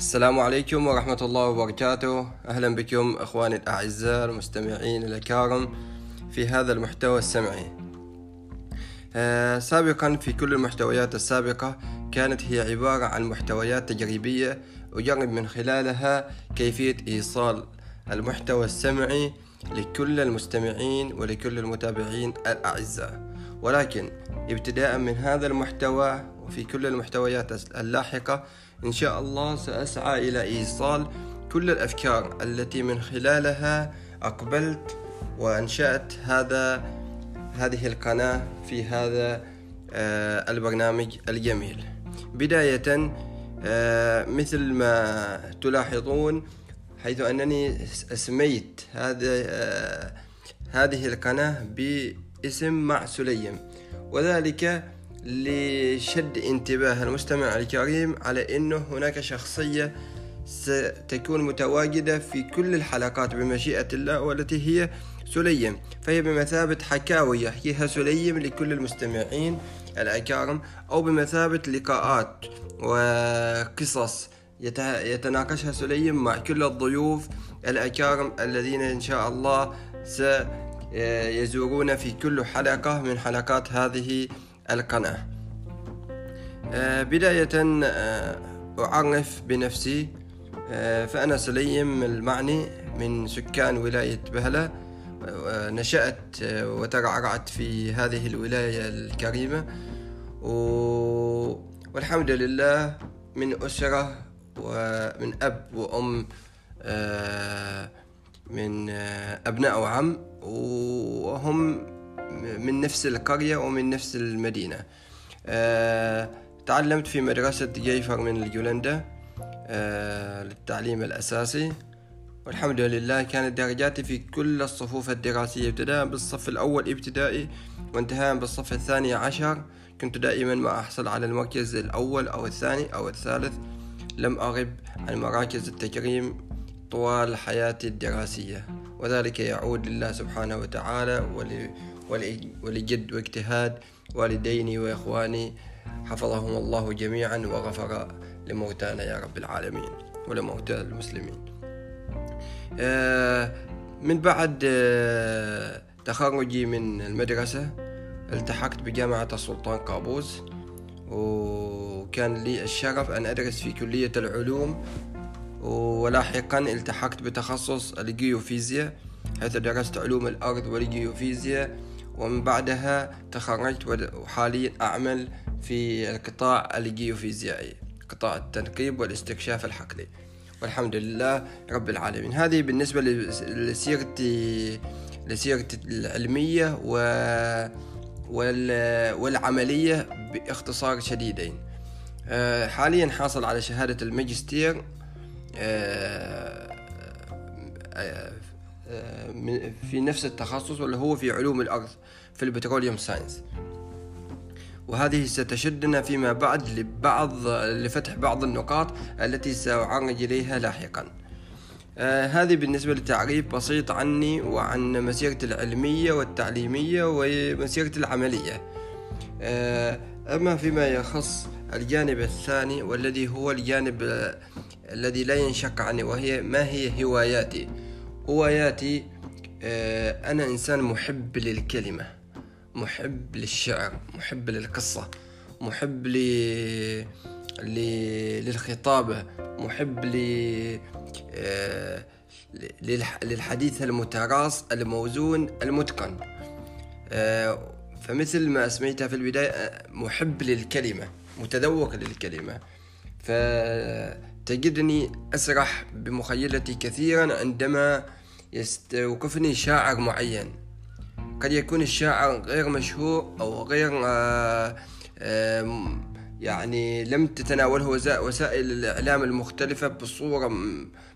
السلام عليكم ورحمة الله وبركاته. أهلا بكم أخواني الأعزاء المستمعين الأكارم في هذا المحتوى السمعي. آه، سابقا في كل المحتويات السابقة كانت هي عبارة عن محتويات تجريبية أجرب من خلالها كيفية إيصال المحتوى السمعي لكل المستمعين ولكل المتابعين الأعزاء. ولكن ابتداء من هذا المحتوى وفي كل المحتويات اللاحقة إن شاء الله سأسعى إلى إيصال كل الأفكار التي من خلالها أقبلت وأنشأت هذا هذه القناة في هذا آه، البرنامج الجميل. بداية آه، مثل ما تلاحظون حيث أنني سميت هذا آه، هذه القناة باسم مع سليم. وذلك لشد انتباه المستمع الكريم على أنه هناك شخصية ستكون متواجدة في كل الحلقات بمشيئة الله والتي هي سليم. فهي بمثابة حكاوي يحكيها سليم لكل المستمعين الأكارم أو بمثابة لقاءات وقصص يتناقشها سليم مع كل الضيوف الأكارم الذين إن شاء الله سيزورون في كل حلقة من حلقات هذه القناة. آه، بداية آه، أعرف بنفسي آه، فأنا سليم المعني من سكان ولاية بهلة نشأت وترعرعت في هذه الولاية الكريمة. والحمد لله من أسرة ومن أب وأم من أبناء وعم. وهم من نفس القرية ومن نفس المدينة. أه تعلمت في مدرسة جيفر من الجولندا أه للتعليم الأساسي. والحمد لله كانت درجاتي في كل الصفوف الدراسية ابتداء بالصف الأول ابتدائي وانتهاء بالصف الثاني عشر. كنت دائما ما أحصل على المركز الأول أو الثاني أو الثالث. لم أغب عن مراكز التكريم طوال حياتي الدراسية. وذلك يعود لله سبحانه وتعالى ولجد واجتهاد والديني وإخواني حفظهم الله جميعا وغفر لموتانا يا رب العالمين ولموتى المسلمين. آه، من بعد آه، تخرجي من المدرسة التحقت بجامعة السلطان قابوس وكان لي الشرف أن أدرس في كلية العلوم ولاحقا التحقت بتخصص الجيوفيزياء حيث درست علوم الأرض والجيوفيزياء ومن بعدها تخرجت وحاليا أعمل في القطاع الجيوفيزيائي قطاع التنقيب والاستكشاف الحقلي. والحمد لله رب العالمين. هذه بالنسبة لسيرتي لسيرتي العلمية و والعملية باختصار شديدين. آه، حاليا حاصل على شهادة الماجستير آه، آه، في نفس التخصص واللي هو في علوم الأرض في البتروليوم ساينس وهذه ستشدنا فيما بعد لبعض لفتح بعض النقاط التي سأعرج إليها لاحقا. آه هذه بالنسبة لتعريف بسيط عني وعن مسيرتي العلمية والتعليمية ومسيرتي العملية. آه أما فيما يخص الجانب الثاني والذي هو الجانب الذي لا ينشق عني وهي ما هي هواياتي. هواياتي آه، أنا إنسان محب للكلمة محب للشعر محب للقصة محب ل... للخطابة محب ل... آه، للحديث المتراص الموزون المتقن. آه، فمثل ما أسميتها في البداية محب للكلمة متذوق للكلمة. فتجدني أسرح بمخيلتي كثيرا عندما يستوقفني شاعر معين. قد يكون الشاعر غير مشهور أو غير آه، يعني لم تتناوله وسائل الإعلام المختلفة بصورة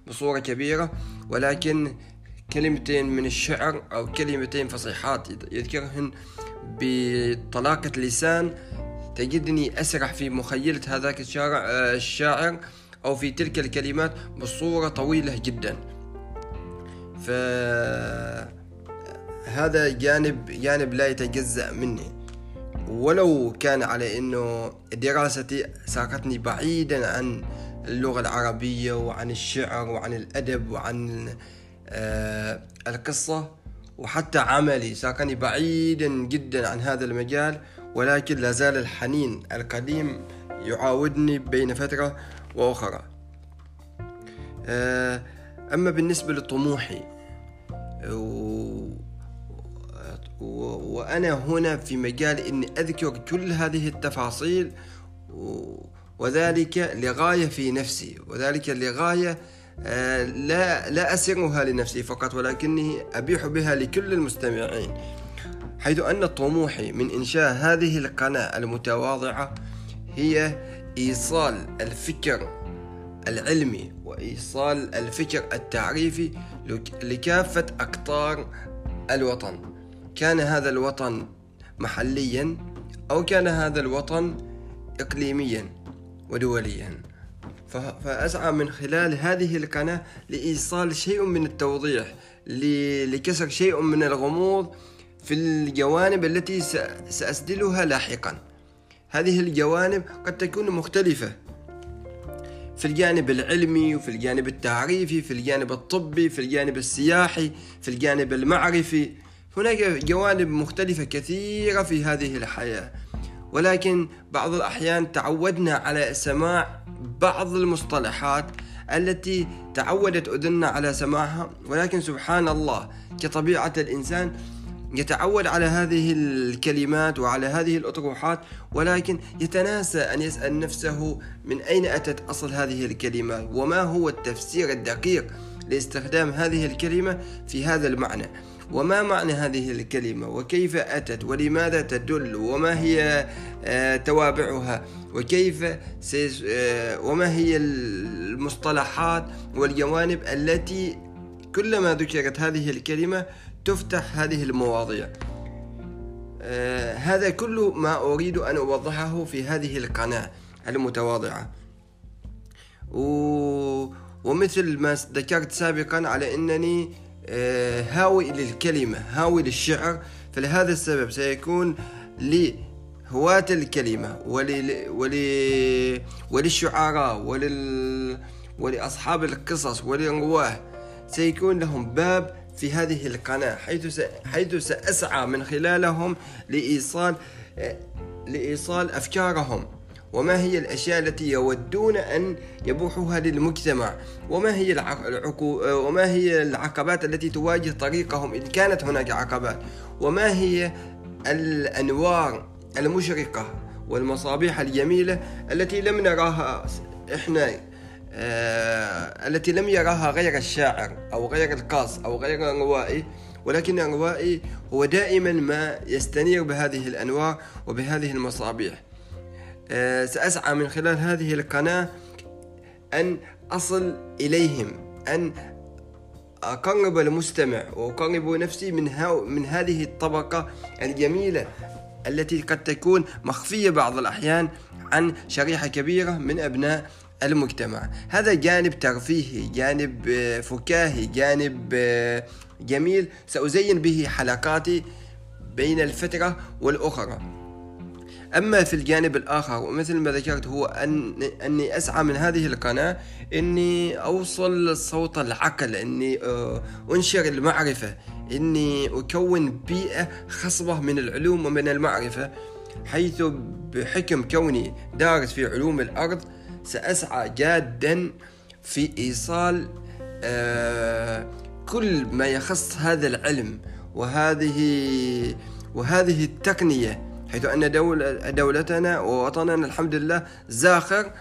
بصورة كبيرة ولكن كلمتين من الشعر أو كلمتين فصيحات يذكرهن بطلاقة لسان تجدني أسرح في مخيلة هذاك آه، الشاعر. أو في تلك الكلمات بصورة طويلة جدا. فهذا جانب جانب لا يتجزأ مني. ولو كان على إنه دراستي ساقتني بعيدا عن اللغة العربية وعن الشعر وعن الأدب وعن آه، القصة وحتى عملي ساقني بعيدا جدا عن هذا المجال ولكن لا زال الحنين القديم يعاودني بين فترة وأخرى. آه، أما بالنسبة لطموحي وأنا هنا في مجال أني أذكر كل هذه التفاصيل وذلك لغاية في نفسي وذلك لغاية آه، لا لا أسرها لنفسي فقط ولكني أبيح بها لكل المستمعين. حيث أن طموحي من إنشاء هذه القناة المتواضعة هي إيصال الفكر العلمي وإيصال الفكر التعريفي لكافة أقطار الوطن. كان هذا الوطن محليا أو كان هذا الوطن إقليميا ودوليا؟ فأسعى من خلال هذه القناة لإيصال شيء من التوضيح لكسر شيء من الغموض في الجوانب التي سأسدلها لاحقا. هذه الجوانب قد تكون مختلفة. في الجانب العلمي وفي الجانب التعريفي في الجانب الطبي في الجانب السياحي في الجانب المعرفي. هناك جوانب مختلفة كثيرة في هذه الحياة. ولكن بعض الأحيان تعودنا على سماع بعض المصطلحات التي تعودت أذننا على سماعها. ولكن سبحان الله كطبيعة الإنسان يتعود على هذه الكلمات وعلى هذه الأطروحات ولكن يتناسى أن يسأل نفسه من أين أتت أصل هذه الكلمات وما هو التفسير الدقيق لاستخدام هذه الكلمة في هذا المعنى؟ وما معنى هذه الكلمة؟ وكيف أتت؟ ولماذا تدل؟ وما هي آه، توابعها؟ وكيف آه، وما هي المصطلحات والجوانب التي كلما ذكرت هذه الكلمة تفتح هذه المواضيع. آه هذا كل ما أريد أن أوضحه في هذه القناة المتواضعة. و... ومثل ما ذكرت سابقا على أنني آه هاوي للكلمة هاوي للشعر. فلهذا السبب سيكون لي هواة الكلمة ولي ولي وللشعراء ولل ولأصحاب القصص وللرواه سيكون لهم باب في هذه القناة حيث حيث سأسعى من خلالهم لإيصال لإيصال أفكارهم. وما هي الأشياء التي يودون أن يبوحوها للمجتمع؟ وما هي العقو وما هي العقبات التي تواجه طريقهم إن كانت هناك عقبات؟ وما هي الأنوار المشرقة والمصابيح الجميلة التي لم نراها إحنا التي لم يراها غير الشاعر أو غير القاص أو غير الروائي ولكن الروائي هو دائما ما يستنير بهذه الأنوار وبهذه المصابيح. آه، سأسعى من خلال هذه القناة أن أصل إليهم أن أقرب المستمع وأقرب نفسي من, من هذه الطبقة الجميلة التي قد تكون مخفية بعض الأحيان عن شريحة كبيرة من أبناء المجتمع. هذا جانب ترفيهي جانب آه، فكاهي جانب آه، جميل. سأزين به حلقاتي بين الفترة والأخرى. أما في الجانب الآخر ومثل ما ذكرت هو أن أني أسعى من هذه القناة أني أوصل صوت العقل أني آه، أنشر المعرفة أني أكون بيئة خصبة من العلوم ومن المعرفة حيث بحكم كوني دارس في علوم الأرض سأسعى جادا في إيصال آه، كل ما يخص هذا العلم وهذه وهذه التقنية حيث أن دولة دولتنا ووطننا الحمد لله زاخر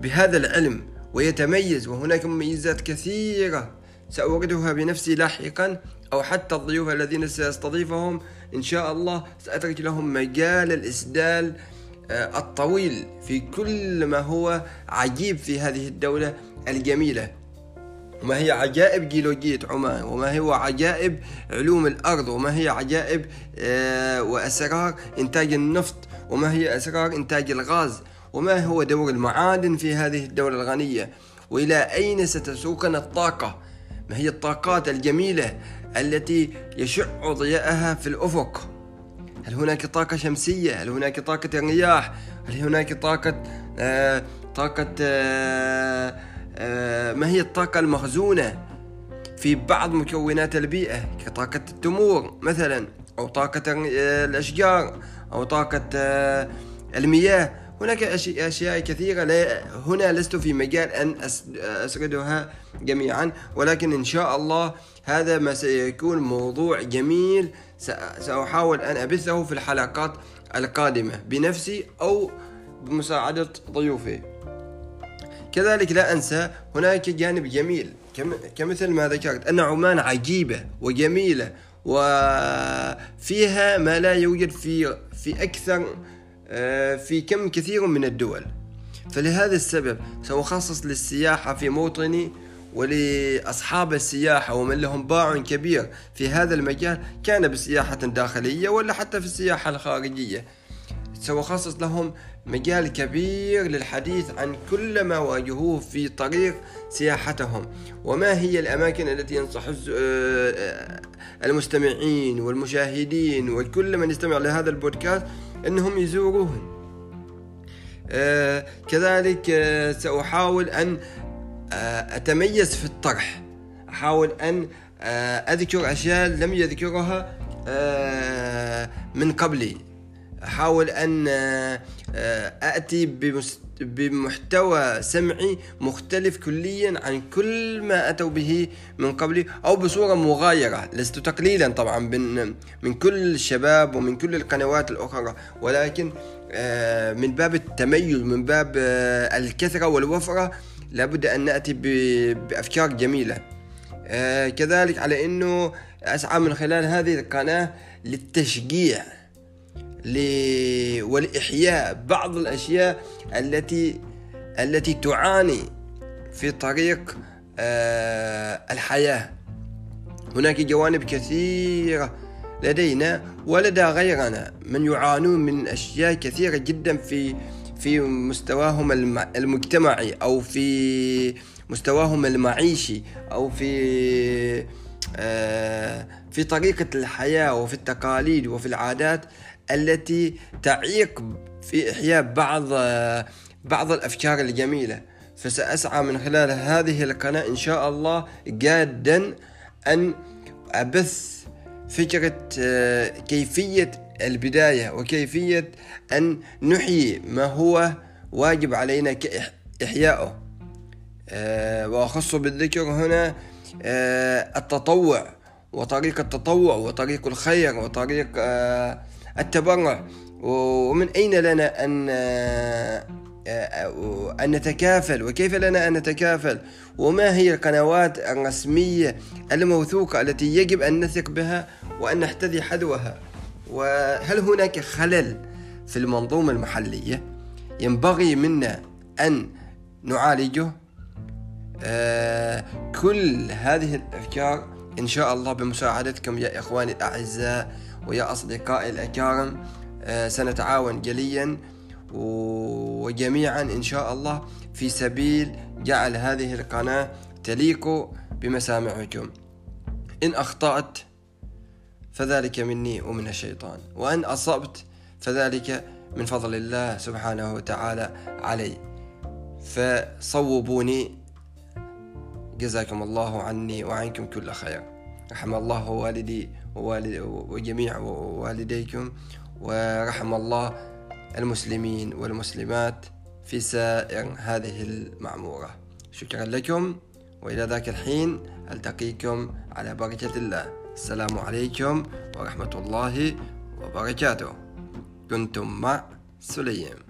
بهذا العلم ويتميز وهناك مميزات كثيرة سأوردها بنفسي لاحقا أو حتى الضيوف الذين سأستضيفهم إن شاء الله سأترك لهم مجال الإسدال الطويل في كل ما هو عجيب في هذه الدولة الجميلة. وما هي عجائب جيولوجية عمان وما هو عجائب علوم الأرض وما هي عجائب آه، وأسرار إنتاج النفط وما هي أسرار إنتاج الغاز وما هو دور المعادن في هذه الدولة الغنية؟ وإلى أين ستسوقنا الطاقة؟ ما هي الطاقات الجميلة التي يشع ضياءها في الأفق؟ هل هناك طاقة شمسية؟ هل هناك طاقة رياح هل هناك طاقة آه طاقة آه آه ما هي الطاقة المخزونة في بعض مكونات البيئة كطاقة التمور مثلا أو طاقة آه، الأشجار أو طاقة آه، المياه؟ هناك أشياء كثيرة. لا هنا لست في مجال أن أسردها جميعا ولكن إن شاء الله هذا ما سيكون موضوع جميل. سأحاول أن أبثه في الحلقات القادمة بنفسي أو بمساعدة ضيوفي. كذلك لا أنسى هناك جانب جميل. كمثل ما ذكرت أن عمان عجيبة وجميلة وفيها ما لا يوجد في في أكثر في كم كثير من الدول. فلهذا السبب سأخصص للسياحة في موطني ولأصحاب السياحة ومن لهم باع كبير في هذا المجال كان بسياحة داخلية ولا حتى في السياحة الخارجية. سأخصص لهم مجال كبير للحديث عن كل ما واجهوه في طريق سياحتهم. وما هي الأماكن التي ينصح آه، المستمعين والمشاهدين وكل من يستمع لهذا البودكاست أنهم يزوروهن آه، كذلك آه، سأحاول أن أتميز في الطرح. أحاول أن أذكر أشياء لم يذكرها من قبلي. أحاول أن آه، أتي بمحتوى سمعي مختلف كليا عن كل ما أتوا به من قبل أو بصورة مغايرة لست تقليلا طبعا من, من كل الشباب ومن كل القنوات الأخرى ولكن آه، من باب التميز من باب آه، الكثرة والوفرة لابد أن نأتي بأفكار جميلة. كذلك على أنه أسعى من خلال هذه القناة للتشجيع. والإحياء بعض الأشياء التي التي تعاني في طريق آه، الحياة. هناك جوانب كثيرة لدينا ولدى غيرنا من يعانون من أشياء كثيرة جدا في في مستواهم المجتمعي أو في مستواهم المعيشي أو في آه، في طريقة الحياة وفي التقاليد وفي العادات التي تعيق في إحياء بعض بعض الأفكار الجميلة. فسأسعى من خلال هذه القناة إن شاء الله جادا أن أبث فكرة كيفية البداية وكيفية أن نحيي ما هو واجب علينا كإحيائه وأخص بالذكر هنا التطوع وطريق التطوع وطريق الخير وطريق التبرع. ومن أين لنا أن أن نتكافل؟ وكيف لنا أن نتكافل؟ وما هي القنوات الرسمية الموثوقة التي يجب أن نثق بها وأن نحتذي حذوها؟ وهل هناك خلل في المنظومة المحلية؟ ينبغي منا أن نعالجه. آه كل هذه الأفكار إن شاء الله بمساعدتكم يا إخواني الأعزاء. ويا أصدقائي الأكارم آه، سنتعاون جليا وجميعا إن شاء الله في سبيل جعل هذه القناة تليق بمسامعكم. إن أخطأت فذلك مني ومن الشيطان وإن أصبت فذلك من فضل الله سبحانه وتعالى علي. فصوبوني. جزاكم الله عني وعنكم كل خير. رحم الله والدي ووالد وجميع والديكم ورحم الله المسلمين والمسلمات في سائر هذه المعمورة. شكرا لكم وإلى ذاك الحين ألتقيكم على بركة الله. السلام عليكم ورحمة الله وبركاته. كنتم مع سليم.